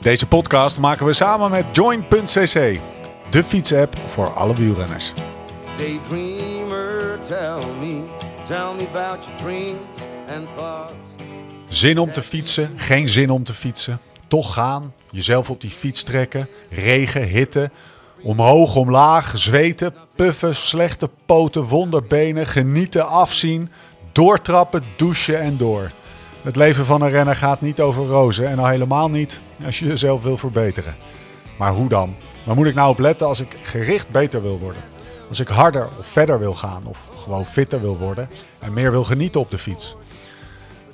Deze podcast maken we samen met Join.cc, de fietsapp voor alle wielrenners. Daydreamer, tell me, tell me about your dreams and thoughts. Zin om te fietsen, geen zin om te fietsen. Toch gaan, jezelf op die fiets trekken, regen, hitte. Omhoog, omlaag, zweten, puffen, slechte poten, wonderbenen, genieten, afzien, doortrappen, douchen en door. Het leven van een renner gaat niet over rozen en al helemaal niet als je jezelf wil verbeteren. Maar hoe dan? Waar moet ik nou op letten als ik gericht beter wil worden? Als ik harder of verder wil gaan of gewoon fitter wil worden en meer wil genieten op de fiets?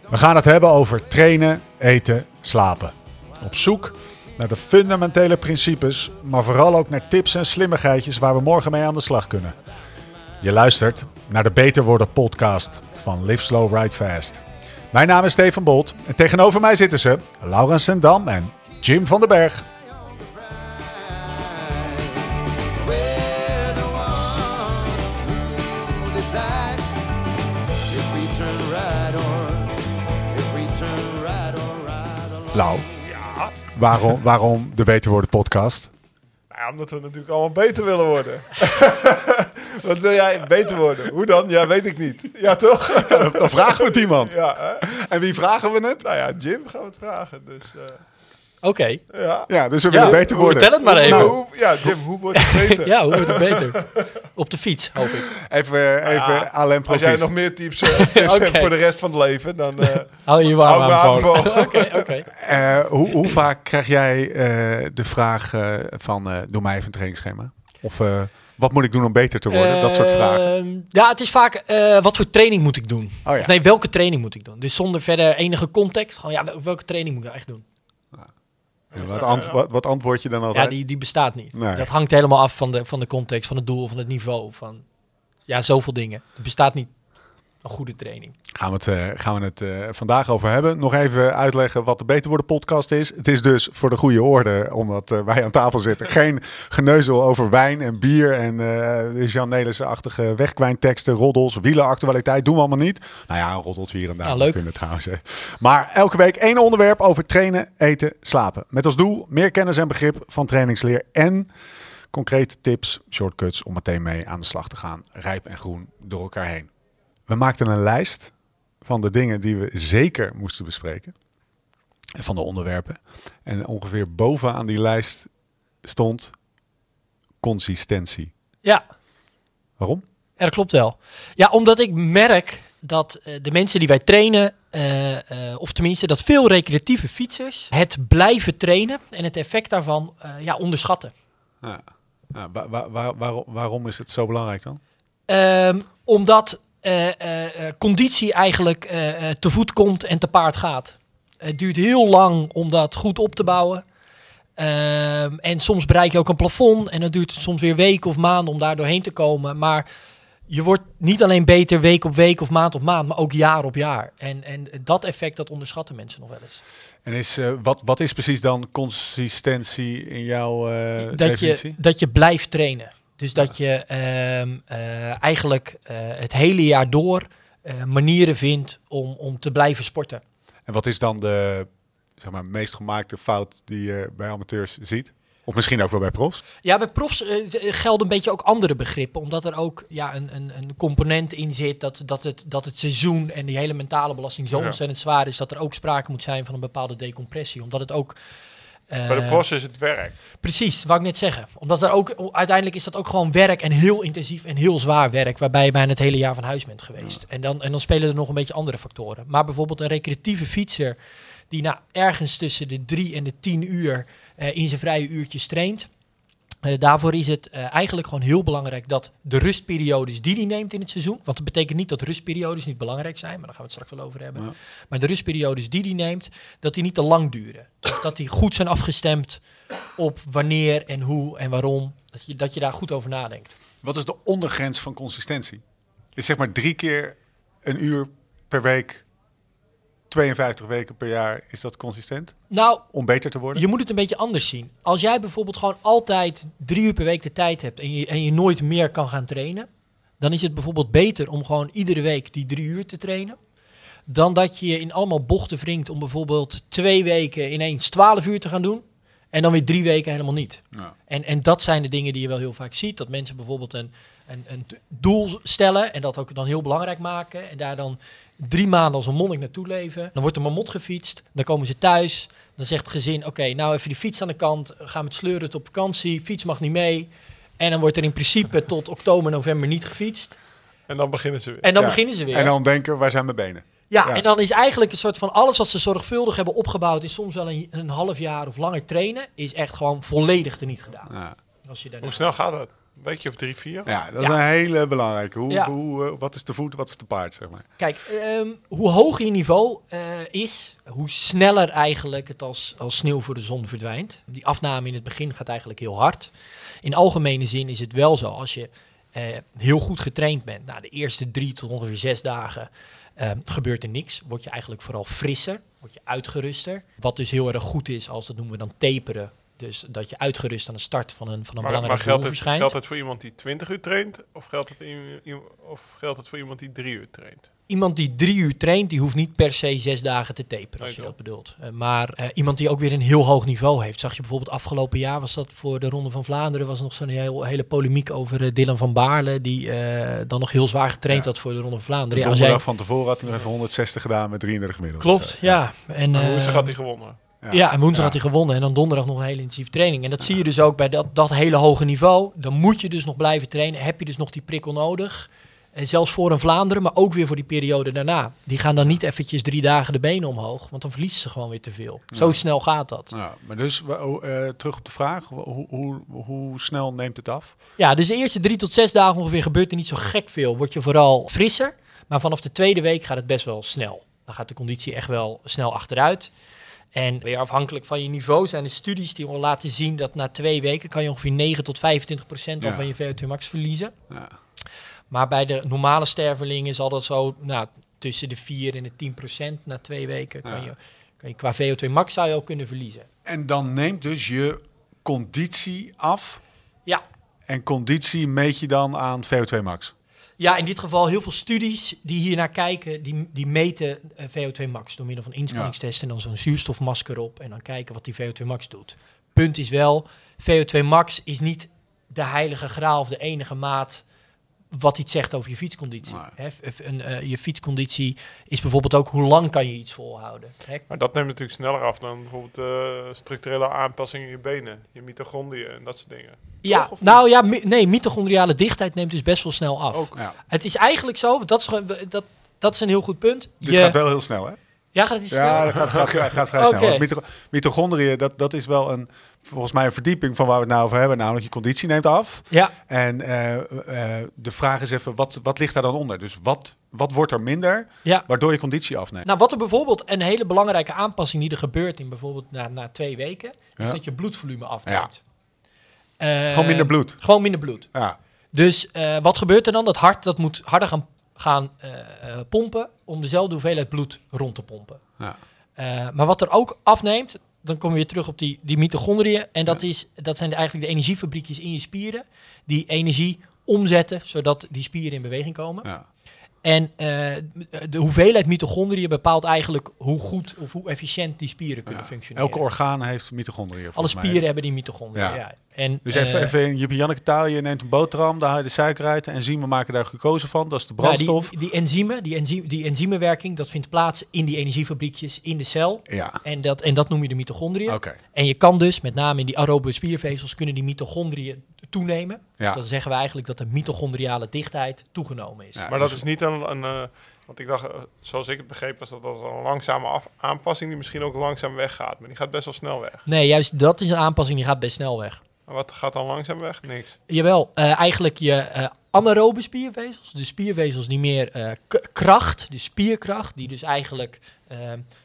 We gaan het hebben over trainen, eten, slapen. Op zoek naar de fundamentele principes, maar vooral ook naar tips en slimmigheidjes waar we morgen mee aan de slag kunnen. Je luistert naar de Beter Worden podcast van Live Slow Ride Fast. Mijn naam is Steven Bolt en tegenover mij zitten ze Laurens Sendam en Jim van den Berg. Lau, waarom, waarom de Beter Worden podcast? Ja, omdat we natuurlijk allemaal beter willen worden. Wat wil jij beter worden? Hoe dan? Ja, weet ik niet. Ja, toch? Dan vragen we het iemand. Ja, hè? En wie vragen we het? Nou ja, Jim gaan we het vragen. Dus uh, Oké. ja. Ja, dus we willen beter worden. Vertel het maar even. Nou, hoe, ja, Jim, hoe wordt het beter? Ja, hoe wordt het beter? Op de fiets, hoop ik. Even, even Ja, Alain Als jij nog meer tips, eh, tips hebt voor de rest van het leven, dan eh Hou je je warm aan. Oké, oké. Eh, hoe, hoe vaak krijg jij eh, de vraag van eh, doe mij even een trainingsschema? Of eh, wat moet ik doen om beter te worden? dat soort vragen. Ehm, Ja, het is vaak eh, wat voor training moet ik doen? Oh ja. Of nee, welke training moet ik doen? Dus zonder verder enige context. Gewoon, ja, wel- welke training moet ik echt doen? Wat, ant- wat, wat antwoord je dan Ja, altijd? die, die bestaat niet. Nee. Dat hangt helemaal af van de, van de context, van het doel, van het niveau. Van, ja, zoveel dingen. Het bestaat niet een goede training. Gaan we het, eh, gaan we het eh, vandaag over hebben. Nog even uitleggen wat de Beter Worden podcast is. Het is dus voor de goede orde, omdat eh, wij aan tafel zitten, geen geneuzel over wijn en bier en eh Jan Nelissen-achtige wegkwijnteksten, roddels, wielenactualiteit. Doen we allemaal niet. Nou ja, een roddeltje hier en daar. Ja, leuk. Kunnen trouwens, hè. Maar elke week één onderwerp over trainen, eten, slapen. Met als doel meer kennis en begrip van trainingsleer en concrete tips, shortcuts om meteen mee aan de slag te gaan. Rijp en groen door elkaar heen. We maakten een lijst van de dingen die we zeker moesten bespreken. En van de onderwerpen. En ongeveer bovenaan die lijst stond consistentie. Ja, Waarom? Ja, dat klopt wel. Ja, omdat ik merk dat eh, de mensen die wij trainen, eh, eh, of tenminste dat veel recreatieve fietsers, het blijven trainen en het effect daarvan ja, onderschatten. Ja. Ja, wa- wa- wa- waarom, waarom is het zo belangrijk dan? Ehm, omdat eh, eh, eh, conditie eigenlijk te voet komt en te paard gaat. Het duurt heel lang om dat goed op te bouwen. Ehm, en soms bereik je ook een plafond en het duurt soms weer weken of maanden om daar doorheen te komen. Maar je wordt niet alleen beter week op week of maand op maand, maar ook jaar op jaar. En, en dat effect, dat onderschatten mensen nog wel eens. En is, wat, wat is precies dan consistentie in jouw eh dat, definitie? je, dat je blijft trainen. Dus dat je ehm, eh, eigenlijk eh, het hele jaar door eh, manieren vindt om, om te blijven sporten. En wat is dan de zeg maar, meest gemaakte fout die je bij amateurs ziet? Of misschien ook wel bij profs? Ja, bij profs gelden een beetje ook andere begrippen. Omdat er ook ja, een, een, een component in zit dat, dat, het, dat het seizoen en die hele mentale belasting zo Ja. ontzettend zwaar is. Dat er ook sprake moet zijn van een bepaalde decompressie. Omdat het ook... eh, bij de pros is het werk. Precies, wou ik net zeggen. Omdat er ook, uiteindelijk is dat ook gewoon werk en heel intensief en heel zwaar werk, waarbij je bijna het hele jaar van huis bent geweest. En, dan, en dan spelen er nog een beetje andere factoren. Maar bijvoorbeeld een recreatieve fietser die nou ergens tussen de drie en de tien uur eh, in zijn vrije uurtjes traint. Eh, daarvoor is het eh, eigenlijk gewoon heel belangrijk dat de rustperiodes die hij neemt in het seizoen, want dat betekent niet dat rustperiodes niet belangrijk zijn, maar daar gaan we het straks wel over hebben. Ja. Maar de rustperiodes die hij neemt, dat die niet te lang duren. Dus dat die goed zijn afgestemd op wanneer en hoe en waarom. Dat je, dat je daar goed over nadenkt. Wat is de ondergrens van consistentie? Is zeg maar drie keer een uur per week, 52 weken per jaar, is dat consistent? Nou, Om beter te worden? je moet het een beetje anders zien. Als jij bijvoorbeeld gewoon altijd drie uur per week de tijd hebt en je, en je nooit meer kan gaan trainen, dan is het bijvoorbeeld beter om gewoon iedere week die drie uur te trainen. Dan dat je je in allemaal bochten wringt om bijvoorbeeld twee weken ineens 12 uur te gaan doen. En dan weer drie weken helemaal niet. Ja. En, en dat zijn de dingen die je wel heel vaak ziet. Dat mensen bijvoorbeeld een, een, een doel stellen en dat ook dan heel belangrijk maken. En daar dan drie maanden als een monnik naartoe leven. Dan wordt er mamot gefietst. Dan komen ze thuis. Dan zegt het gezin, oké, nou even die fiets aan de kant. Ga met sleuren op vakantie. Fiets mag niet mee. En dan wordt er in principe tot oktober, november niet gefietst. En dan beginnen ze weer. En dan Ja. beginnen ze weer. En dan denken, waar zijn mijn benen? Ja, Ja. en dan is eigenlijk een soort van alles wat ze zorgvuldig hebben opgebouwd, is soms wel een, een half jaar of langer trainen, is echt gewoon volledig teniet gedaan. Ja, Als je daarna- Hoe snel gaat dat? Weekje of drie, vier? ja dat is Ja. een hele belangrijke. Hoe, Ja. hoe, eh, wat is de voet, wat is de paard, zeg maar. Kijk, ehm, hoe hoger je niveau eh, is, hoe sneller eigenlijk het als, als sneeuw voor de zon verdwijnt. Die afname in het begin gaat eigenlijk heel hard. In algemene zin is het wel zo, als je eh, heel goed getraind bent, na de eerste drie tot ongeveer zes dagen ehm, gebeurt er niks. Word je eigenlijk vooral frisser, word je uitgeruster. Wat dus heel erg goed is, als dat noemen we dan taperen. Dus dat je uitgerust aan de start van een, van een Maar, maar geldt, het, verschijnt. geldt het voor iemand die 20 uur traint? Of geldt het, in, in- of geldt het voor iemand die drie uur traint? Iemand die drie uur traint, die hoeft niet per se zes dagen te taperen, als Nee, je dat bedoelt. Eh, maar eh, iemand die ook weer een heel hoog niveau heeft. Zag je bijvoorbeeld afgelopen jaar, was dat voor de Ronde van Vlaanderen, was er nog zo'n heel, hele polemiek over eh, Dylan van Baarle, die eh, dan nog heel zwaar getraind Ja. had voor de Ronde van De Vlaanderen. Ja, als donderdag jij- van tevoren had hij nog even 160 gedaan met 33 gemiddeld. Klopt, ja. En, Maar eh, woensdag had hij gewonnen. Ja. Ja, en woensdag Ja. had hij gewonnen en dan donderdag nog een hele intensieve training. En dat zie je dus ook bij dat, dat hele hoge niveau. Dan moet je dus nog blijven trainen. Heb je dus nog die prikkel nodig. En zelfs voor een Vlaanderen, maar ook weer voor die periode daarna. Die gaan dan niet eventjes drie dagen de benen omhoog, want dan verliezen ze gewoon weer te veel. Zo snel gaat dat. Ja, maar dus oh, eh, terug op de vraag, hoe, hoe, hoe snel neemt het af? Ja, dus de eerste drie tot zes dagen ongeveer gebeurt er niet zo gek veel. Word je vooral frisser, maar vanaf de tweede week gaat het best wel snel. Dan gaat de conditie echt wel snel achteruit. En weer afhankelijk van je niveau zijn er studies die al laten zien dat na twee weken kan je ongeveer 9 tot 25 procent al Ja. van je VO2 max verliezen. Ja. Maar bij de normale stervelingen zal dat zo nou, tussen de 4 en de 10 procent na twee weken kan, Ja. je, kan je qua VO2 max zou je ook kunnen verliezen. En dan neemt dus je conditie af. Ja, En conditie meet je dan aan VO2 max. Ja, in dit geval heel veel studies die hier naar kijken, die, die meten eh, VO2 max door middel van inspanningstesten en dan zo'n zuurstofmasker op en dan kijken wat die VO2 max doet. Punt is wel, VO2 max is niet de heilige graal of de enige maat wat iets zegt over je fietsconditie. Nee. Hè, een, eh, je fietsconditie is bijvoorbeeld ook hoe lang kan je iets volhouden. Hè? Maar dat neemt natuurlijk sneller af dan bijvoorbeeld eh, structurele aanpassingen in je benen. Je mitochondriën en dat soort dingen. Ja, Toch, of niet? nou ja, mi- nee, mitochondriale dichtheid neemt dus best wel snel af. Ook. Ja. Het is eigenlijk zo, dat is, gewoon- dat, dat is een heel goed punt. Dit Je- gaat wel heel snel, hè? Ja, gaat het iets Ja, dat gaat, gaat, gaat, gaat vrij snel. Mito- Mitochondriën, dat, dat is wel een, volgens mij een verdieping van waar we het nou over hebben. Namelijk je conditie neemt af. Ja, En eh, eh, de vraag is even, wat, wat ligt daar dan onder? Dus wat, wat wordt er minder, ja. waardoor je conditie afneemt? Nou, wat er bijvoorbeeld een hele belangrijke aanpassing die er gebeurt in bijvoorbeeld na, na twee weken, is Ja. dat je bloedvolume afneemt. Eh, Gewoon minder bloed. Gewoon minder bloed. Ja, Dus eh, wat gebeurt er dan? Dat hart dat moet harder gaan, gaan eh, eh, pompen om dezelfde hoeveelheid bloed rond te pompen. ja. Eh, maar wat er ook afneemt, dan kom je weer terug op die, die mitochondriën. En dat, is, dat zijn de- eigenlijk de energiefabriekjes in je spieren. Die energie omzetten, zodat die spieren in beweging komen. ja. En eh, de hoeveelheid mitochondriën bepaalt eigenlijk hoe goed of hoe efficiënt die spieren kunnen Ja. functioneren. Elke orgaan heeft mitochondriën. Alle mij. spieren hebben die mitochondriën. Ja. Ja. En, Dus even, eh, even in Jip Janneke taal, je neemt een boterham, daar haal je de suiker uit. De enzymen maken daar glucose van, dat is de nou, brandstof. die, die enzymen, die, enzy die enzymwerking, dat vindt plaats in die energiefabriekjes in de cel. Ja, En dat, en dat noem je de mitochondriën. oké. En je kan dus, met name in die aerobe spiervezels, kunnen die mitochondriën toenemen. Ja. Dus dan zeggen we eigenlijk dat de mitochondriale dichtheid toegenomen is. Ja. Maar dat is niet een, een eh, want ik dacht, eh, zoals ik het begreep, was dat dat een langzame af- aanpassing die misschien ook langzaam weggaat. Maar die gaat best wel snel weg. Nee, juist dat is een aanpassing die gaat best snel weg. Maar wat gaat dan langzaam weg? Niks. Jawel, eh, eigenlijk je eh, anaerobe spiervezels. De spiervezels die meer eh, kracht, de spierkracht, die dus eigenlijk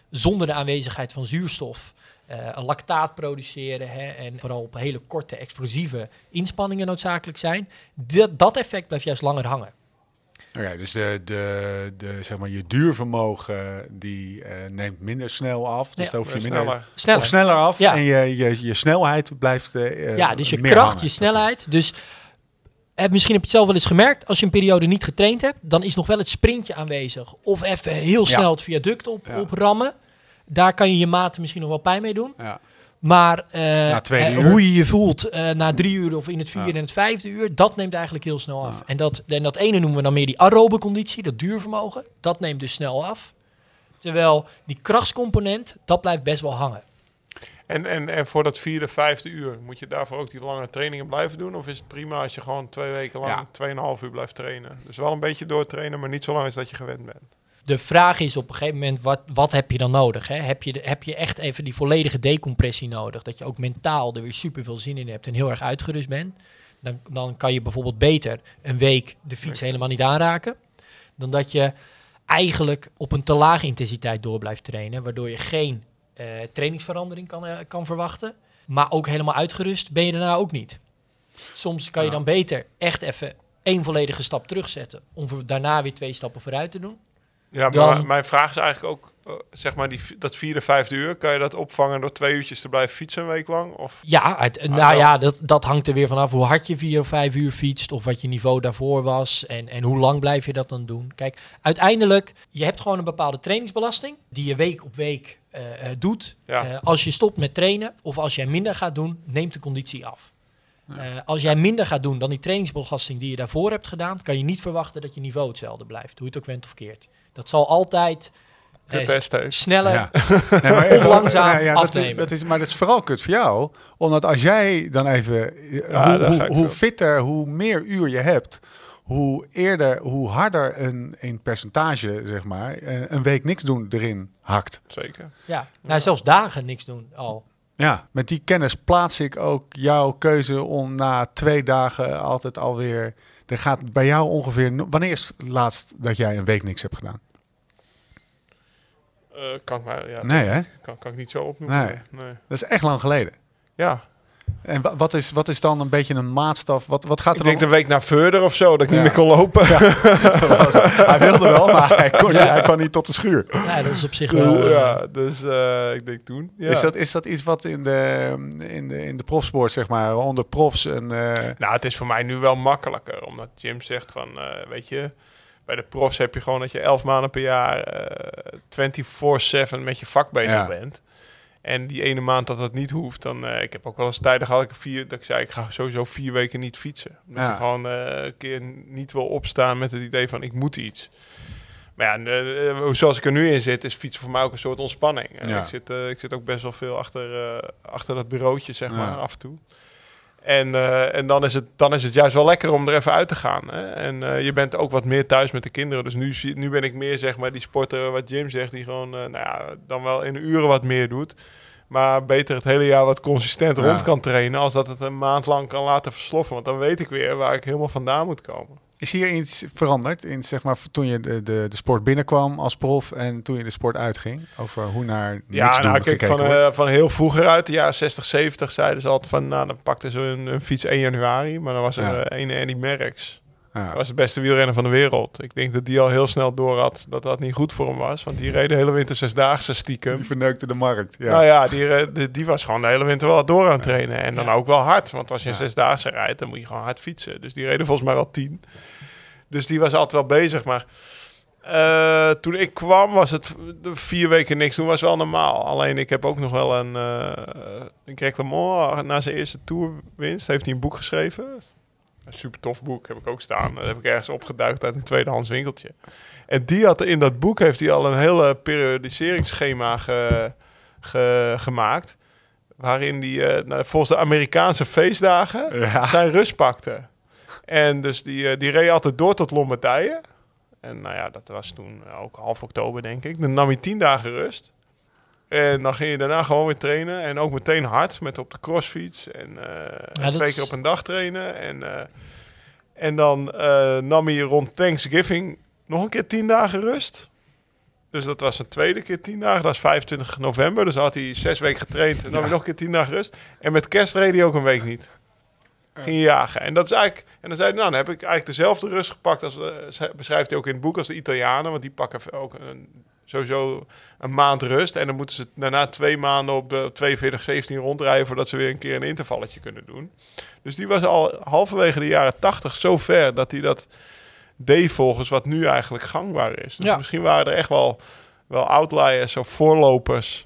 zonder de aanwezigheid van zuurstof eh, een lactaat produceren hè, en vooral op hele korte explosieve inspanningen noodzakelijk zijn. Dat, dat effect blijft juist langer hangen. Oké, dus de, de, de, zeg maar, je duurvermogen die eh, neemt minder snel af. Dus Ja. hoef je Eh, minder... sneller. Sneller. Of sneller af. Ja. En je, je, je snelheid blijft eh, ja, dus je meer kracht, hangen. je snelheid. Dus heb, misschien heb je het zelf wel eens gemerkt, als je een periode niet getraind hebt, dan is nog wel het sprintje aanwezig. Of even heel Ja. snel het viaduct op, Ja. oprammen. Daar kan je je maten misschien nog wel pijn mee doen. Ja. Maar eh, eh, hoe je je voelt eh, na drie uur of in het vierde Ja. en het vijfde uur, dat neemt eigenlijk heel snel af. Ja. En, dat, en dat ene noemen we dan meer die aerobe conditie, dat duurvermogen. Dat neemt dus snel af. Terwijl die krachtscomponent, dat blijft best wel hangen. En, en, en voor dat vierde, vijfde uur, moet je daarvoor ook die lange trainingen blijven doen? Of is het prima als je gewoon twee weken lang, Ja. tweeënhalf uur blijft trainen? Dus wel een beetje doortrainen, maar niet zo lang als dat je gewend bent. De vraag is op een gegeven moment, wat, wat heb je dan nodig? Hè? Heb, je heb je echt even die volledige decompressie nodig? Dat je ook mentaal er weer super veel zin in hebt en heel erg uitgerust bent? Dan, dan kan je bijvoorbeeld beter een week de fiets helemaal niet aanraken. Dan dat je eigenlijk op een te lage intensiteit door blijft trainen. Waardoor je geen eh, trainingsverandering kan, eh, kan verwachten. Maar ook helemaal uitgerust ben je daarna ook niet. Soms kan je dan beter echt even één volledige stap terugzetten. Om daarna weer twee stappen vooruit te doen. Ja, maar Dan- mijn- vraag is eigenlijk ook, eh, zeg maar, die, dat vierde, vijfde uur, kan je dat opvangen door twee uurtjes te blijven fietsen een week lang? Of, Ja, uit, nou ja, dat, dat hangt er weer vanaf hoe hard je vier of vijf uur fietst. Of wat je niveau daarvoor was. En, en hoe lang blijf je dat dan doen. Kijk, uiteindelijk, je hebt gewoon een bepaalde trainingsbelasting. Die je week op week eh, eh, doet. Ja. Als je stopt met trainen of als jij minder gaat doen, neemt de conditie af. Eh, als jij minder gaat doen dan die trainingsbelasting die je daarvoor hebt gedaan, kan je niet verwachten dat je niveau hetzelfde blijft. Hoe je het ook went of keert. Dat zal altijd eh, sneller. Ja. Nee, maar Of langzaam dat, afnemen. is, dat is, maar dat is vooral kut voor jou. Omdat als jij dan even... eh, Ja, hoe, hoe, fitter, hoe meer uur je hebt... Hoe eerder, hoe harder een, een percentage, zeg maar... eh, een week niks doen erin hakt. Zeker. Ja, nou, zelfs dagen niks doen al. Ja, met die kennis plaats ik ook jouw keuze om na twee dagen altijd alweer... Er gaat bij jou ongeveer... Wanneer is het laatst dat jij een week niks hebt gedaan? Eh, kan, ik maar, ja, Nee, hè? kan, kan ik niet zo opnoemen. Nee. nee. Dat is echt lang geleden. Ja, En wa- wat is, wat is dan een beetje een maatstaf? Wat, wat gaat ik er denk dan de week naar verder of zo, dat ik Ja. niet meer kon lopen. hij wilde wel, maar hij kon, hij kon niet tot de schuur. Ja, dat is op zich wel... eh, ja, dus eh, ik denk toen. Ja. Is, dat, is dat iets wat in de, in de, in de profsport, zeg maar, onder profs en... eh, Nou, het is voor mij nu wel makkelijker, omdat Jim zegt van, eh, weet je, bij de profs heb je gewoon dat je elf maanden per jaar eh 24/7 met je vak bezig Ja. bent. En die ene maand dat dat niet hoeft, dan, eh, ik heb ook wel eens tijden gehad ik, vier, dat ik zei, ik ga sowieso vier weken niet fietsen. Omdat Ja. je gewoon eh, een keer niet wil opstaan met het idee van, ik moet iets. Maar ja, eh, eh, zoals ik er nu in zit, is fietsen voor mij ook een soort ontspanning. En Ja. ik, zit, eh, ik zit ook best wel veel achter, eh, achter dat bureautje, zeg maar, af en toe. En, eh, en dan, is het, dan is het juist wel lekker om er even uit te gaan. Hè? En eh, je bent ook wat meer thuis met de kinderen. Dus nu, nu ben ik meer, zeg maar, die sporter, wat Jim zegt, die gewoon, eh, nou ja, dan wel in uren wat meer doet. Maar beter het hele jaar wat consistent Ja. rond kan trainen, als dat het een maand lang kan laten versloffen. Want dan weet ik weer waar ik helemaal vandaan moet komen. Is hier iets veranderd in, zeg maar, toen je de, de, de sport binnenkwam als prof en toen je de sport uitging? Over hoe naar Ja, nou, kijk, van, eh, van heel vroeger uit, de jaren 60, 70, zeiden ze altijd van, nou, dan pakten ze een, een fiets 1 januari. Maar dan was er Ja. eh, een Andy Merckx. Ja. Was de beste wielrenner van de wereld. Ik denk dat die al heel snel door had dat dat niet goed voor hem was. Want die reed de hele winter zesdaagse stiekem. Die verneukte de markt. Ja. Nou ja, die, die, die was gewoon de hele winter wel door aan het trainen. En dan Ja. ook wel hard. Want als je Ja. zesdaagse rijdt, dan moet je gewoon hard fietsen. Dus die reden volgens mij wel tien. Dus die was altijd wel bezig. Maar eh, toen ik kwam, was het de vier weken niks doen, was wel normaal. Alleen ik heb ook nog wel een... eh Greg LeMond, na zijn eerste tourwinst, heeft hij een boek geschreven. Een super tof boek, heb ik ook staan. Dat heb ik ergens opgeduikt uit een tweedehands winkeltje. En die had in dat boek heeft hij al een hele periodiseringsschema ge, ge- gemaakt. Waarin hij eh, nou, volgens de Amerikaanse feestdagen Ja. zijn rust pakte. En dus die, eh, die reed altijd door tot Lombardije. En nou ja, dat was toen ook half oktober, denk ik. Dan nam hij tien dagen rust. En dan ging je daarna gewoon weer trainen. En ook meteen hard, met op de crossfiets. En eh, twee keer op een dag trainen. En, eh, en dan eh, nam hij rond Thanksgiving nog een keer tien dagen rust. Dus dat was een tweede keer tien dagen. Dat is 25 november. Dus had hij zes weken getraind. En dan hij nog een keer tien dagen rust. En met kerst reed hij ook een week niet. Ging je jagen. En dat is eigenlijk. En dan zei hij, nou, dan heb ik eigenlijk dezelfde rust gepakt als beschrijft hij ook in het boek als de Italianen, want die pakken ook een, sowieso een maand rust en dan moeten ze daarna twee maanden op de 42, 17 rondrijden voordat ze weer een keer een intervalletje kunnen doen. Dus die was al halverwege de jaren 80 zo ver dat hij dat deed volgens wat nu eigenlijk gangbaar is. Dus Ja. misschien waren er echt wel, wel outliers of voorlopers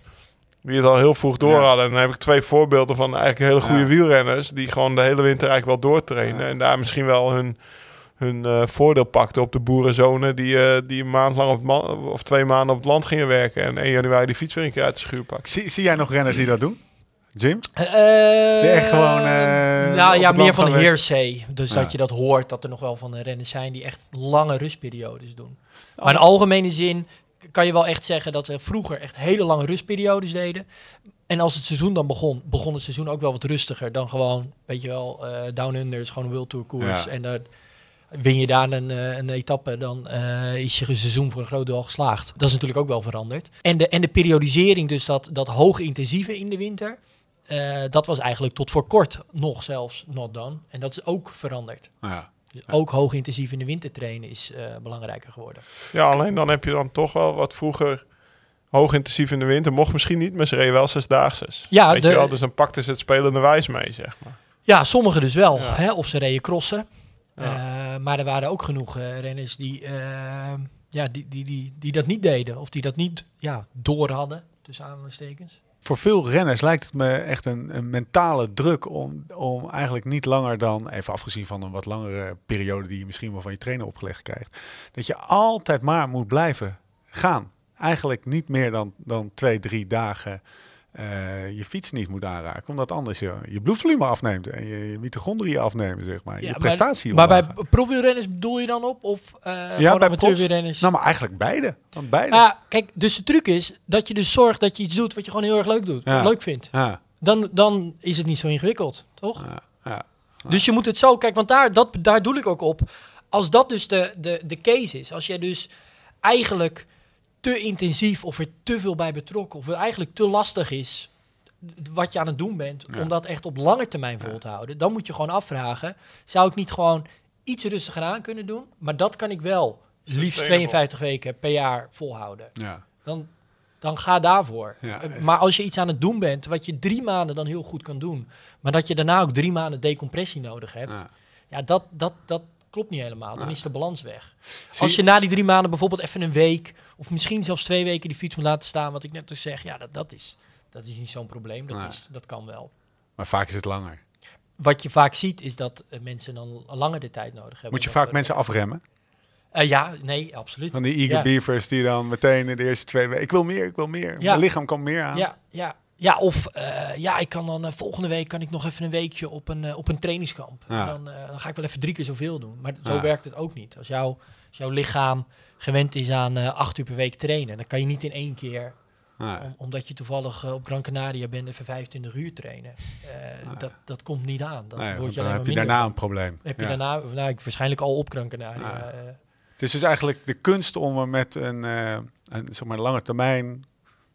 Die het al heel vroeg door Ja. hadden. En dan heb ik twee voorbeelden van eigenlijk hele goede Ja. wielrenners. Die gewoon de hele winter eigenlijk wel doortrainen. En daar misschien wel hun, hun eh, voordeel pakten op de boerenzone. Die, eh, die een maand lang op het of twee maanden op het land gingen werken. En 1 januari die fiets weer een keer uit de schuur pakken. Zie, zie jij nog renners die dat doen? Jim? Eh, echt gewoon, eh, op nou ja, meer van hearsay. Dus Ja. dat je dat hoort, dat er nog wel van de renners zijn die echt lange rustperiodes doen. Oh. Maar in algemene zin kan je wel echt zeggen dat we vroeger echt hele lange rustperiodes deden. En als het seizoen dan begon, begon het seizoen ook wel wat rustiger dan gewoon, weet je wel, eh Down Under is gewoon een World Tour koers. Ja. En dan win je daar een, eh, een etappe, dan eh, is je seizoen voor een groot deel al geslaagd. Dat is natuurlijk ook wel veranderd. En de, en de periodisering, dus dat, dat hoog intensieve in de winter, eh, dat was eigenlijk tot voor kort nog zelfs not done. En dat is ook veranderd. Ja. Dus ook hoog intensief in de winter trainen is eh, belangrijker geworden. Ja, alleen dan heb je dan toch wel wat vroeger hoog intensief in de winter. Mocht misschien niet, maar ze reden wel zesdaagses. Ja, Weet de- je wel, dus dan pakten ze het spelende wijs mee, zeg maar. Ja, sommigen dus wel. Ja. Hè, of ze reden crossen. Ja. Eh, maar er waren ook genoeg eh, renners die, eh, ja, die, die, die, die dat niet deden. Of die dat niet ja, door hadden, tussen aanhalingstekens. Voor veel renners lijkt het me echt een, een mentale druk om, om eigenlijk niet langer dan, even afgezien van een wat langere periode die je misschien wel van je trainer opgelegd krijgt, dat je altijd maar moet blijven gaan. Eigenlijk niet meer dan, dan twee, drie dagen eh, je fiets niet moet aanraken, omdat anders je, je bloedvolume afneemt en je, je mitochondriën afnemen, zeg maar. Ja, je prestatie Maar, maar bij profielrenners bedoel je dan op? Of eh ja, bij amateurwielrenners? Nou, maar eigenlijk beide. Want beide. Ja, kijk, dus de truc is dat je dus zorgt dat je iets doet wat je gewoon heel erg leuk doet. Ja. Leuk vindt. Ja, Dan, dan is het niet zo ingewikkeld, toch? ja, ja. Dus je moet het zo, kijk, want daar, dat, daar doe ik ook op. Als dat dus de, de, de case is, als jij dus eigenlijk te intensief of er te veel bij betrokken, of het eigenlijk te lastig is wat je aan het doen bent, Ja. om dat echt op lange termijn vol te houden, dan moet je gewoon afvragen, zou ik niet gewoon iets rustiger aan kunnen doen? Maar dat kan ik wel liefst Sustainable. 52 weken per jaar volhouden. ja. Dan, dan ga daarvoor. Ja. Eh, Maar als je iets aan het doen bent, wat je drie maanden dan heel goed kan doen, maar dat je daarna ook drie maanden decompressie nodig hebt, ja. ja, dat, dat, dat klopt niet helemaal. Dan is de balans weg. Als je na die drie maanden bijvoorbeeld even een week, of misschien zelfs twee weken die fiets moet laten staan, wat ik net dus zeg, ja, dat, dat, is, dat is niet zo'n probleem. Dat, is, dat kan wel. Maar vaak is het langer. Wat je vaak ziet, is dat eh, mensen dan langer de tijd nodig hebben. Moet je vaak mensen afremmen? Eh, ja, nee, absoluut. Van die eager Ja. beavers die dan meteen in de eerste twee weken... Ik wil meer, ik wil meer. Ja. Mijn lichaam kan meer aan. Ja, ja, ja of eh, ja, ik kan dan eh, volgende week kan ik nog even een weekje op een, eh, op een trainingskamp. Ja. Dan, dan ga ik wel even drie keer zoveel doen. Maar zo Ja. werkt het ook niet. Als, jouw als jouw lichaam gewend is aan acht uur per week trainen, dan kan je niet in één keer, Ja. om- omdat je toevallig op Gran Canaria bent, even 25 uur trainen. Dat, dat komt niet aan. Dat Nee, word je dan heb je daarna een probleem. Heb je daarna, nou, ik waarschijnlijk al op Gran Canaria. Het is dus eigenlijk de kunst om er met een, een zeg maar, lange termijn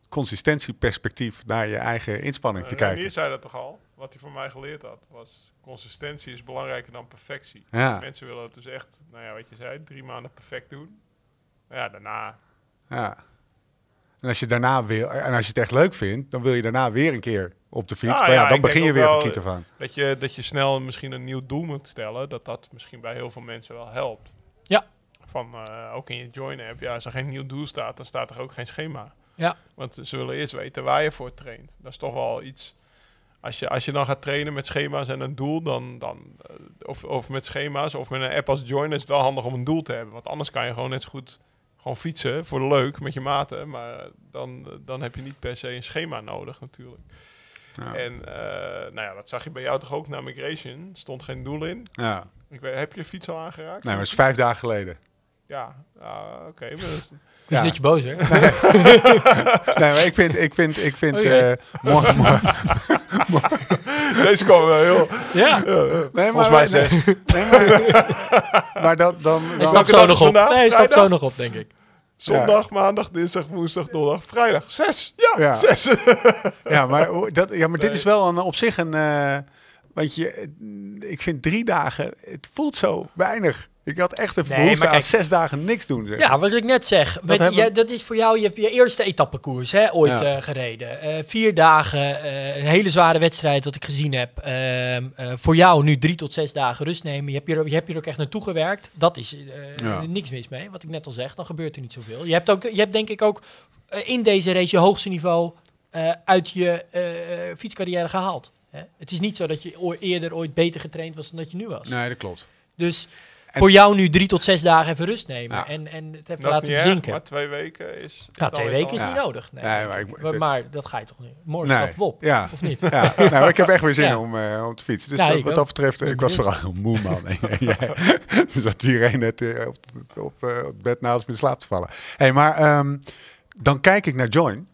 consistentieperspectief naar je eigen inspanning te Uh, kijken. Renier zei dat toch al? Wat hij van mij geleerd had, was consistentie is belangrijker dan perfectie. Ja, Mensen willen het dus echt, nou ja, wat je zei, drie maanden perfect doen. Ja, daarna. ja. En als je daarna wil, en als je het echt leuk vindt, dan wil je daarna weer een keer op de fiets. Ja, maar ja, ja, dan begin je weer van kiet af aan. Dat je, dat je snel misschien een nieuw doel moet stellen, dat dat misschien bij heel veel mensen wel helpt. Ja. Van, eh, ook in je join-app, ja, als er geen nieuw doel staat, dan staat er ook geen schema. Ja. Want ze willen eerst weten waar je voor traint. Dat is toch wel iets... Als je, als je dan gaat trainen met schema's en een doel, dan, dan eh, of, of met schema's of met een app als Join, is het wel handig om een doel te hebben. Want anders kan je gewoon net zo goed gewoon fietsen voor de leuk met je maten. Maar dan, dan heb je niet per se een schema nodig natuurlijk. Ja. En eh, nou ja, dat zag je bij jou toch ook na Migration. stond geen doel in. Ja. Ik weet, heb je je fiets al aangeraakt? Nee, maar het is vijf dagen geleden. Ja, ah, oké. is- Dus Ja. dat je boos werd. Nee, maar ik vind, ik vind, ik vind Oké. eh, morgen, morgen, Deze kwam wel heel... ja, nee, Volgens maar, mij zes. nee, maar, maar dat, dan, hij dan stapt zo nog op. vandaag? Nee, hij stapt zo nog op, denk ik. Zondag, maandag, dinsdag, woensdag, donderdag, vrijdag. Zes! Ja, Ja. zes! Ja, maar, dat, ja, maar dit is wel een, op zich een... eh, want je, ik vind drie dagen, het voelt zo weinig. Ik had echt Nee, behoefte aan zes dagen niks doen. zeg. Ja, wat ik net zeg. Met, hebben- jij- dat is voor jou, je hebt je eerste etappekoers hè, ooit Ja. eh, gereden. Eh, vier dagen, eh, een hele zware wedstrijd wat ik gezien heb. Ehm, eh, voor jou nu drie tot zes dagen rust nemen. Je hebt hier, je hebt hier ook echt naartoe gewerkt. Dat is Ja. niks mis mee. Wat ik net al zeg, dan gebeurt er niet zoveel. Je hebt, ook, je hebt denk ik ook in deze race je hoogste niveau uit je fietscarrière gehaald. Hè? Het is niet zo dat je eerder ooit beter getraind was dan dat je nu was. Nee, dat klopt. Dus En- voor jou nu drie tot zes dagen even rust nemen Ja. en, en het even Dat is laten niet erg, bezinken. maar twee weken is... is Nou, twee weken is Ja. niet nodig. Nee, Nee, maar ik- maar, maar dat ga je toch niet. Morgen Nee. stappen we op, Ja. of niet? Ja, nou, ik heb echt weer zin om, eh, om te fietsen. Dus wat- dat betreft, Ben ik was vooral moe man. Dus dat iedereen net eh, op, op, eh, op het bed naast me in slaap te vallen. hey, maar ehm, dan kijk ik naar Join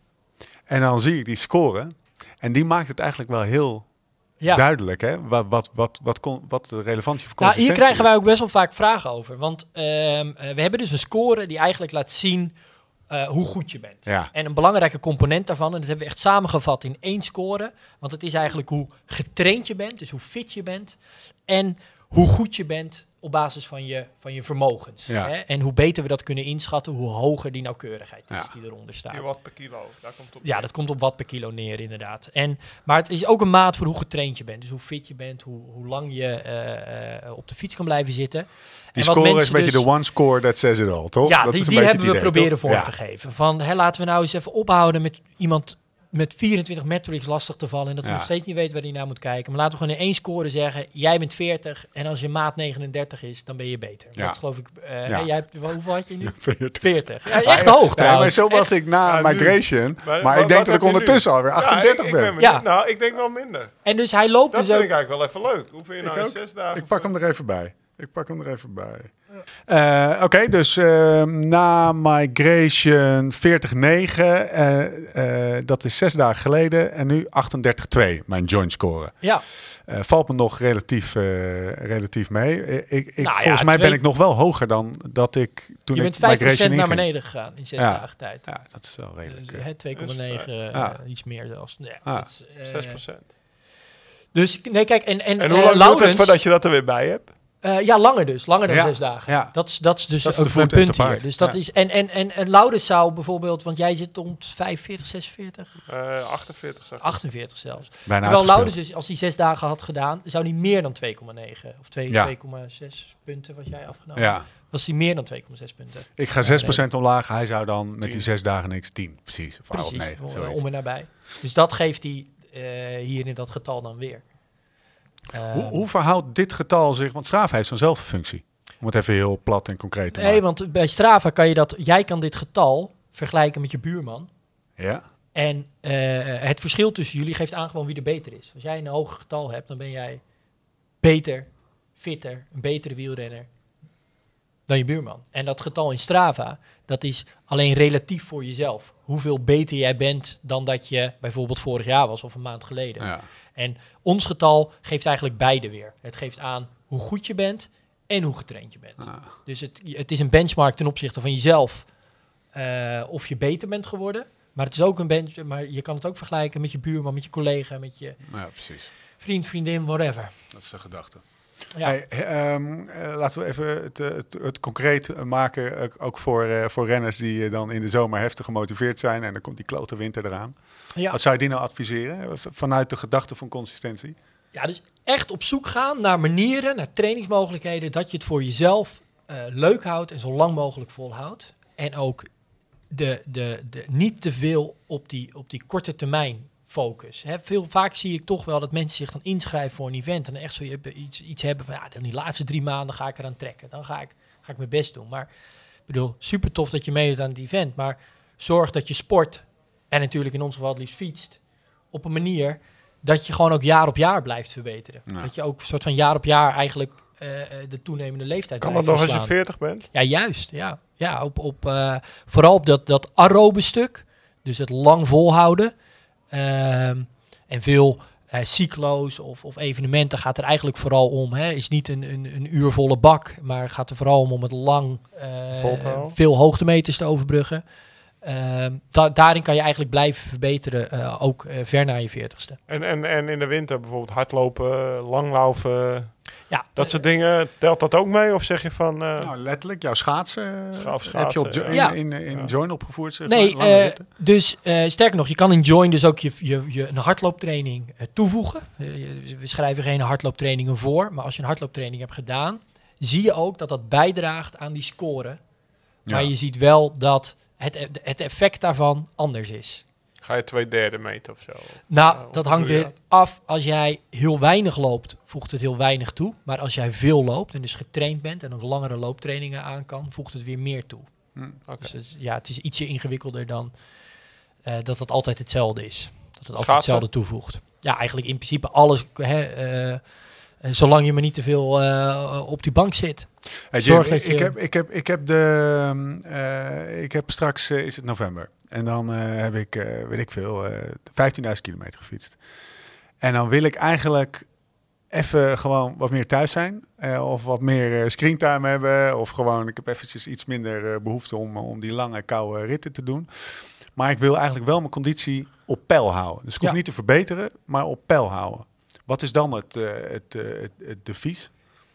en dan zie ik die score. En die maakt het eigenlijk wel heel Ja. duidelijk, hè? Wat, wat, wat, wat, kon, wat de relevantie van Nou, hier krijgen is. wij ook best wel vaak vragen over. Want ehm, eh, we hebben dus een score die eigenlijk laat zien eh, hoe goed je bent. Ja. En een belangrijke component daarvan, en dat hebben we echt samengevat in één score. Want het is eigenlijk hoe getraind je bent, dus hoe fit je bent. En hoe goed je bent op basis van je, van je vermogens. Ja. Hè? En hoe beter we dat kunnen inschatten, hoe hoger die nauwkeurigheid is Ja. die eronder staat. Watt per kilo, daar komt het op. Ja, dat komt op watt per kilo neer, inderdaad. En, maar het is ook een maat voor hoe getraind je bent. Dus hoe fit je bent, hoe, hoe lang je eh, eh, op de fiets kan blijven zitten. Die wat score is mensen een beetje dus- de one score that says it all, toch? Ja, Dat die, is een die hebben we idee, proberen toch? vorm Ja. te geven. Van, hè, laten we nou eens even ophouden met iemand met 24 metrics lastig te vallen. En dat hij Ja. nog steeds niet weet waar hij naar moet kijken. Maar laten we gewoon in één score zeggen, jij bent 40 en als je maat 39 is, dan ben je beter. Ja. Dat geloof ik, eh, Ja. hè, jij hebt, hoeveel had je nu? 40. 40. Ja, echt hoog Ja, maar zo was Echt. ik na migration. Maar, Maar- ik denk dat ik ondertussen alweer Ja, 38 ik, ik ben. Ja. Nou, ik denk wel minder. En dus hij loopt Dat dus vind ook... ik eigenlijk wel even leuk. Hoe vind je nou Ik in ook. zes dagen? Ik pak hem er even bij. Ik pak hem er even bij. Eh, Oké, dus eh, na migration 40-9, eh, eh, dat is zes dagen geleden. En nu 38-2, mijn joint score. Ja, Eh, valt me nog relatief, eh, relatief mee. Ik, ik, Nou ja, volgens mij ben ik nog wel hoger dan dat ik toen je bent 5% migration naar beneden gegaan in 6 Ja. dagen tijd. Ja, dat is wel redelijk. Dus, 2,9, Dus, eh, ja. iets meer zelfs. Ja, Ah. dat is, eh, 6%. Dus nee, kijk, en, en, En hoe lang duurt het Laurens- voordat je dat er weer bij hebt? Eh, ja, langer dus. Langer dan Ja, zes dagen. ja. Dat, is, dat is dus Dat is ook de mijn voet en punt hier. Dus dat Ja. is, en, en, en, en Laurens zou bijvoorbeeld, want jij zit om 45, 46, Eh 48 zeg ik. 48 zelfs. bijna Terwijl. Laurens dus, als hij zes dagen had gedaan, zou hij meer dan 2,9 of 2 Ja. 2,6 punten was jij afgenomen. Ja, Was hij meer dan 2,6 punten. ik ga 6% omlaag. Hij zou dan met die zes dagen niks 10. Precies. Of Precies, nee, om- zoiets. om en nabij. Dus dat geeft hij eh, hier in dat getal dan weer. Hoe, Ehm, hoe verhoudt dit getal zich? Want Strava heeft zo'nzelfde functie. Om het even heel plat en concreet te Nee, maken. want bij Strava kan je dat, jij kan dit getal vergelijken met je buurman. Ja? En eh, het verschil tussen jullie geeft aan gewoon wie er beter is. Als jij een hoger getal hebt, dan ben jij beter, fitter, een betere wielrenner dan je buurman. En dat getal in Strava, dat is alleen relatief voor jezelf. Hoeveel beter jij bent dan dat je bijvoorbeeld vorig jaar was of een maand geleden. ja. En ons getal geeft eigenlijk beide weer. Het geeft aan hoe goed je bent en hoe getraind je bent. Ah. Dus het, het is een benchmark ten opzichte van jezelf. eh, of je beter bent geworden. Maar het is ook een bench, maar je kan het ook vergelijken met je buurman, met je collega, met je ja, precies. vriend, vriendin, whatever. Dat is de gedachte. Ja, Hey, ehm, eh, laten we even het, eh, het, het concreet maken. ook- voor, eh, voor renners die dan in de zomer heftig gemotiveerd zijn. En dan komt die klote winter eraan. Ja. Wat zou je die nou adviseren? eh, Vanuit de gedachte van consistentie? ja, dus echt op zoek gaan naar manieren, naar trainingsmogelijkheden, dat je het voor jezelf eh, leuk houdt en zo lang mogelijk volhoudt. En ook de, de, de, niet te veel op die, op die korte termijn focus. Hè, veel, vaak zie ik toch wel dat mensen zich dan inschrijven voor een event en echt zo je- iets, iets hebben van ja, dan die laatste drie maanden ga ik eraan trekken. Dan ga ik, ga ik mijn best doen. Maar ik bedoel, super tof dat je meedoet aan het event, maar zorg dat je sport en natuurlijk in ons geval het liefst fietst op een manier dat je gewoon ook jaar op jaar blijft verbeteren. Ja. Dat je ook een soort van jaar op jaar eigenlijk eh, eh, de toenemende leeftijd Kan dat nog als je verslaan. 40 bent? Ja, juist. Ja, ja op, op, eh, vooral op dat, dat aerobe stuk. Dus het lang volhouden. Ehm, en veel eh, cyclo's of, of evenementen gaat er eigenlijk vooral om. Hè, is niet een, een, een uur volle bak, maar gaat er vooral om om het lang eh, veel hoogtemeters te overbruggen. Ehm, da- daarin kan je eigenlijk blijven verbeteren, eh, ook eh, ver na je veertigste. En, en, en in de winter bijvoorbeeld hardlopen, langlaufen, Ja, dat soort dingen. Telt dat ook mee? Of zeg je van... eh, Nou, letterlijk, jouw schaatsen eh, heb je op jo- schaatsen, ja. in, in, in Ja. Join opgevoerd? Zeg Nee, eh, dus eh, sterker nog, je kan in Join dus ook je, je, je een hardlooptraining eh, toevoegen. Eh, we schrijven geen hardlooptrainingen voor, maar als je een hardlooptraining hebt gedaan, zie je ook dat dat bijdraagt aan die score. Maar Ja. je ziet wel dat het, het effect daarvan anders is. Ga je twee derde meten of zo? Nou, dat hangt doe je weer dat? af. Als jij heel weinig loopt, voegt het heel weinig toe. Maar als jij veel loopt en dus getraind bent en ook langere looptrainingen aan kan, voegt het weer meer toe. Oké. Dus het ja, het is ietsje ingewikkelder dan eh, dat het altijd hetzelfde is. Dat het altijd Schaatsen? hetzelfde toevoegt. Ja, eigenlijk in principe alles. Hè, eh, eh, zolang je maar niet te veel eh, op die bank zit. Hey, Zorg dat ik, heb, ik, heb, ik heb de. eh, ik heb straks eh, is het november. En dan eh, heb ik, weet ik veel, eh 15.000 kilometer gefietst. En dan wil ik eigenlijk even gewoon wat meer thuis zijn. of wat meer screentime hebben. Of gewoon, ik heb eventjes iets minder eh, behoefte om, om die lange koude ritten te doen. Maar ik wil eigenlijk wel mijn conditie op peil houden. Dus ik hoef Ja. niet te verbeteren, maar op peil houden. Wat is dan het, het, eh, het, het devies?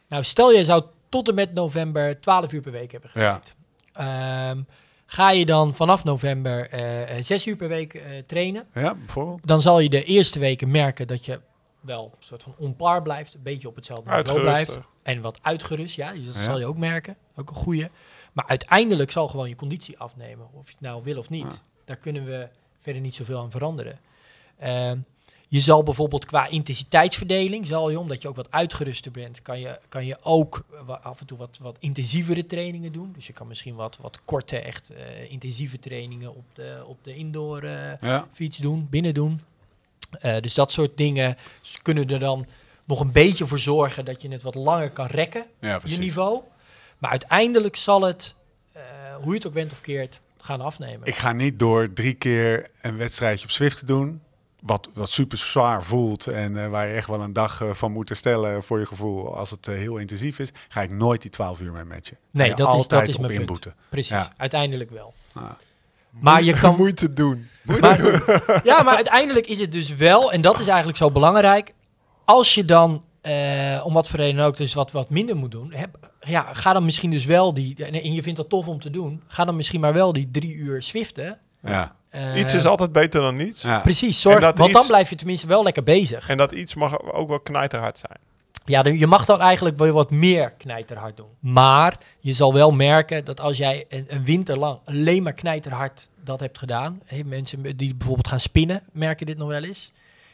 Nou, stel je zou tot en met november 12 uur per week hebben Ja. getraind. Ehm, ga je dan vanaf november eh, eh, 6 uur per week eh, trainen, Ja, bijvoorbeeld. dan zal je de eerste weken merken dat je wel een soort van onpaar blijft, een beetje op hetzelfde niveau blijft. En wat uitgerust, ja, dus dat Ja. zal je ook merken. Ook een goede. Maar uiteindelijk zal gewoon je conditie afnemen, of je het nou wil of niet. Ja. Daar kunnen we verder niet zoveel aan veranderen. Ehm, je zal bijvoorbeeld qua intensiteitsverdeling, zal je, omdat je ook wat uitgeruster bent, kan je, kan je ook af en toe wat, wat intensievere trainingen doen. Dus je kan misschien wat, wat korte, echt eh, intensieve trainingen op de, op de indoor eh, Ja. fiets doen, binnen doen. Eh, dus dat soort dingen kunnen er dan nog een beetje voor zorgen dat je het wat langer kan rekken, Ja, je niveau. Maar uiteindelijk zal het, hoe je het ook bent of keert, gaan afnemen. Ik ga niet door drie keer een wedstrijdje op Zwift te doen. Wat, wat super zwaar voelt en eh, waar je echt wel een dag eh, van moet herstellen voor je gevoel. Als het eh, heel intensief is, ga ik nooit die 12 uur mee matchen. Nee, dat is- altijd dat is op mijn punt. inboeten. Precies, Ja. uiteindelijk wel. Ah. Maar je kan, Moeite doen. Maar- ja, maar uiteindelijk is het dus wel, en dat is eigenlijk zo belangrijk. Als je dan, eh, om wat voor reden ook, dus wat, wat minder moet doen. Heb, ja, ga dan misschien dus wel die, en, en je vindt dat tof om te doen. Ga dan misschien maar wel die drie uur swiften. Ja. Eh, Iets is altijd beter dan niets. Ja. Precies, zorg, want dan iets- blijf je tenminste wel lekker bezig. En dat iets mag ook wel knijterhard zijn. Ja, dan- je mag dan eigenlijk wel wat meer knijterhard doen. Maar je zal wel merken dat als jij een, een winter lang alleen maar knijterhard dat hebt gedaan. Mensen die bijvoorbeeld gaan spinnen, merken dit nog wel eens.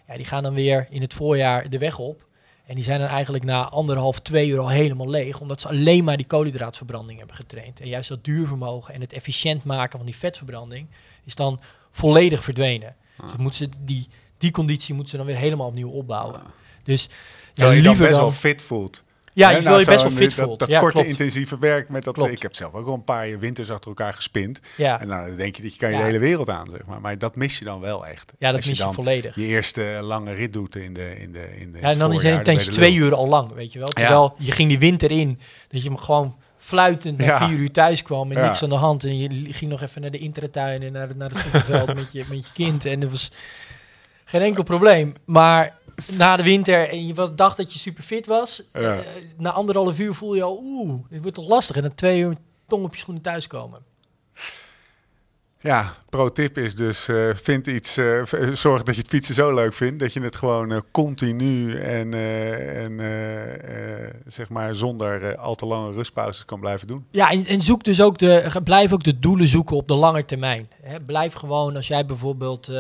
Ja, die gaan dan weer in het voorjaar de weg op. En die zijn dan eigenlijk na anderhalf, twee uur al helemaal leeg. Omdat ze alleen maar die koolhydraatverbranding hebben getraind. En juist dat duurvermogen en het efficiënt maken van die vetverbranding is dan volledig verdwenen. Dus moeten ze die, die conditie moeten ze dan weer helemaal opnieuw opbouwen. Dus ja, Terwijl je dan liever best dan... wel fit voelt. Ja, je wil je best wel fit dat, voelt. Dat ja, korte klopt. intensieve werk. Met dat, Klopt. ik heb zelf ook al een paar winters achter elkaar gespind. Ja, En dan denk je dat je kan je Ja. de hele wereld aan, zeg maar. Maar dat mis je dan wel echt. ja dat Als mis je dan volledig. je eerste lange rit doet in de in de in de Ja, en dan is het ineens twee uur al lang, weet je wel. Terwijl je ging die winter in, dat je hem gewoon fluitend na Ja. vier uur thuis kwam en Ja. niks aan de hand. En je ging nog even naar de intratuin en naar, naar het voetbalveld met, je, met je kind. En er was geen enkel probleem. Maar na de winter en je was, dacht dat je super fit was, Ja. eh, na anderhalf uur voel je al, oeh, dit wordt toch lastig. En dan twee uur tong op je schoenen thuiskomen. Ja, pro-tip is dus, eh, vind iets, eh, zorg dat je het fietsen zo leuk vindt, dat je het gewoon eh, continu en, en zeg maar zonder al te lange rustpauzes kan blijven doen. Ja, en, en zoek dus ook de, blijf ook de doelen zoeken op de lange termijn. Hè, blijf gewoon, als jij bijvoorbeeld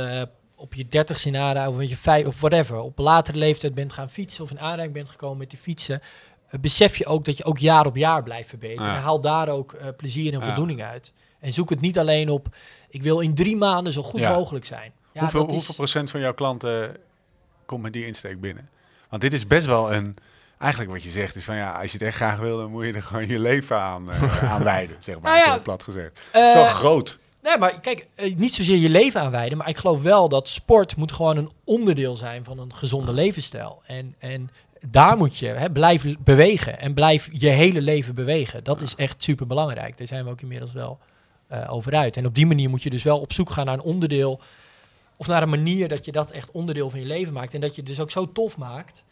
op je dertigste nada of je vijf of whatever, op latere leeftijd bent gaan fietsen of in aanraking bent gekomen met die fietsen, besef je ook dat je ook jaar op jaar blijft verbeteren. Ja. Haal daar ook plezier en Ja. voldoening uit. En zoek het niet alleen op, ik wil in drie maanden zo goed Ja. mogelijk zijn. Ja, hoeveel, dat is- hoeveel procent van jouw klanten komt met die insteek binnen? Want dit is best wel een, eigenlijk wat je zegt is van ja, als je het echt graag wil, dan moet je er gewoon je leven aan, aan wijden, zeg maar, Nou ja, plat gezegd. Het is wel Eh, groot. Nee, maar kijk, eh, niet zozeer je leven aanwijden, maar ik geloof wel dat sport moet gewoon een onderdeel zijn van een gezonde levensstijl. En, en daar moet je, hè, blijf bewegen en blijf je hele leven bewegen. Dat is echt super belangrijk. Daar zijn we ook inmiddels wel over uit. En op die manier moet je dus wel op zoek gaan naar een onderdeel of naar een manier dat je dat echt onderdeel van je leven maakt. En dat je het dus ook zo tof maakt.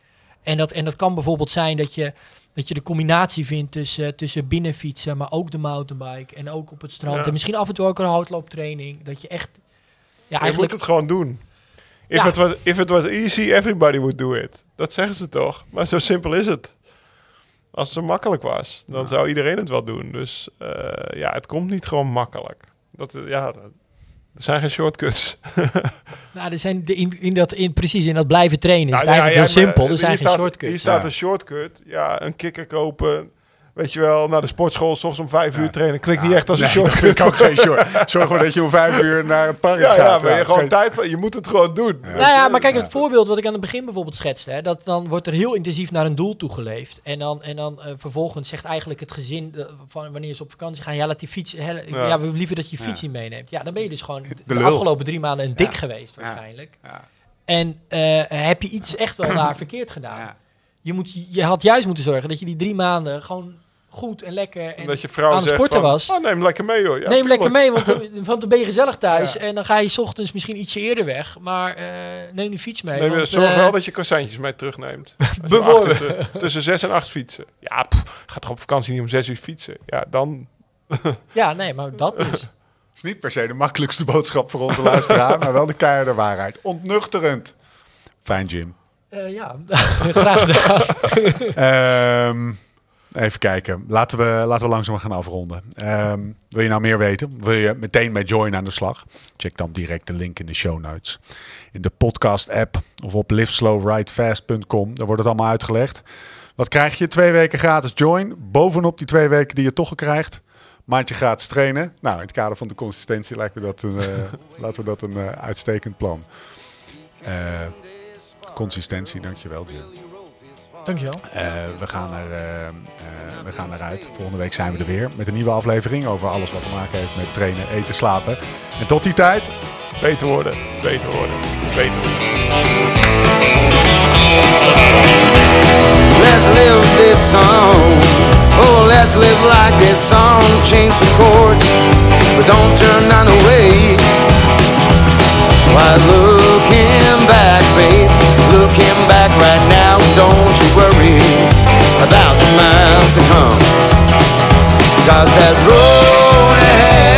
En dat, en dat kan bijvoorbeeld zijn dat je, dat je de combinatie vindt tussen, tussen binnenfietsen, maar ook de mountainbike en ook op het strand. Ja. En misschien af en toe ook een houtlooptraining. Dat je echt. Ja, je eigenlijk. moet het gewoon doen. If, Ja. it was, if it was easy, everybody would do it. Dat zeggen ze toch? Maar zo simpel is het. Als het zo makkelijk was, dan zou iedereen het wel doen. Dus eh, ja, het komt niet gewoon makkelijk. Dat, eh, ja, Er zijn geen shortcuts. Nou, er zijn de, in, in dat, in, precies in dat blijven trainen is Nou, het eigenlijk ja, heel ja, maar simpel. Er hier zijn geen staat- shortcuts. Hier staat Ja. een shortcut. Ja, een kikker kopen. Weet je wel, naar de sportschool, s ochtends om vijf uur trainen. Klinkt niet echt als een Nee, vind ik ook geen short. Zorg gewoon dat je om vijf uur naar het park Ja, gaat. ja, maar je gewoon geen- tijd van. Je moet het gewoon doen. Nou ja, maar kijk, Ja. het voorbeeld wat ik aan het begin bijvoorbeeld schetste, hè, dat dan wordt er heel intensief naar een doel toegeleefd. En dan, en dan eh, vervolgens zegt eigenlijk het gezin, eh, van wanneer ze op vakantie gaan, ja, laat die fiets, hè, ja. Ja. we liever dat je je fiets niet meeneemt. Ja, dan ben je dus gewoon de, afgelopen drie maanden een dik Ja. geweest, waarschijnlijk. Ja. En eh, heb je iets echt wel daar verkeerd gedaan. Ja. Je, moet, je had juist moeten zorgen dat je die drie maanden gewoon goed en lekker en dat je vrouw aan het zegt sporten van, was. "Oh, neem lekker mee hoor. Ja, Neem lekker mee, want, dan- want dan ben je gezellig thuis. Ja. En dan ga je 's ochtends misschien ietsje eerder weg. Maar eh, neem die fiets mee. Neem je- want, zorg eh, wel dat je croissantjes mee terugneemt. Bijvoorbeeld. tussen zes en acht fietsen. Ja, pff, ga toch op vakantie niet om zes uur fietsen. Ja, dan... Ja, nee, maar dat dus. Het is niet per se de makkelijkste boodschap voor onze luisteraar, maar wel de keiharde waarheid. Ontnuchterend. Fijn, Jim. Eh, ja, graag gedaan. Ehm, even kijken. Laten we, laten we langzaam gaan afronden. Ehm, wil je nou meer weten? Wil je meteen met Join aan de slag? Check dan direct de link in de show notes. In de podcast app of op liveslowridefast.com. Daar wordt het allemaal uitgelegd. Wat krijg je? Twee weken gratis Join. Bovenop die twee weken die je toch krijgt. Maandje gratis trainen. Nou, in het kader van de consistentie lijkt me dat een, eh, laten we dat een eh, uitstekend plan. Eh, consistentie, dankjewel Jim. Dankjewel. Eh, we, gaan er, eh, eh, we gaan eruit. Volgende week zijn we er weer met een nieuwe aflevering over alles wat te maken heeft met trainen, eten, slapen. En tot die tijd, Beter worden, beter worden, beter worden. Let's live this song. Oh, let's live like this song. Change some chords, but don't turn none away. Why, looking back, babe, looking back right now, about the miles to come. Cause that road ahead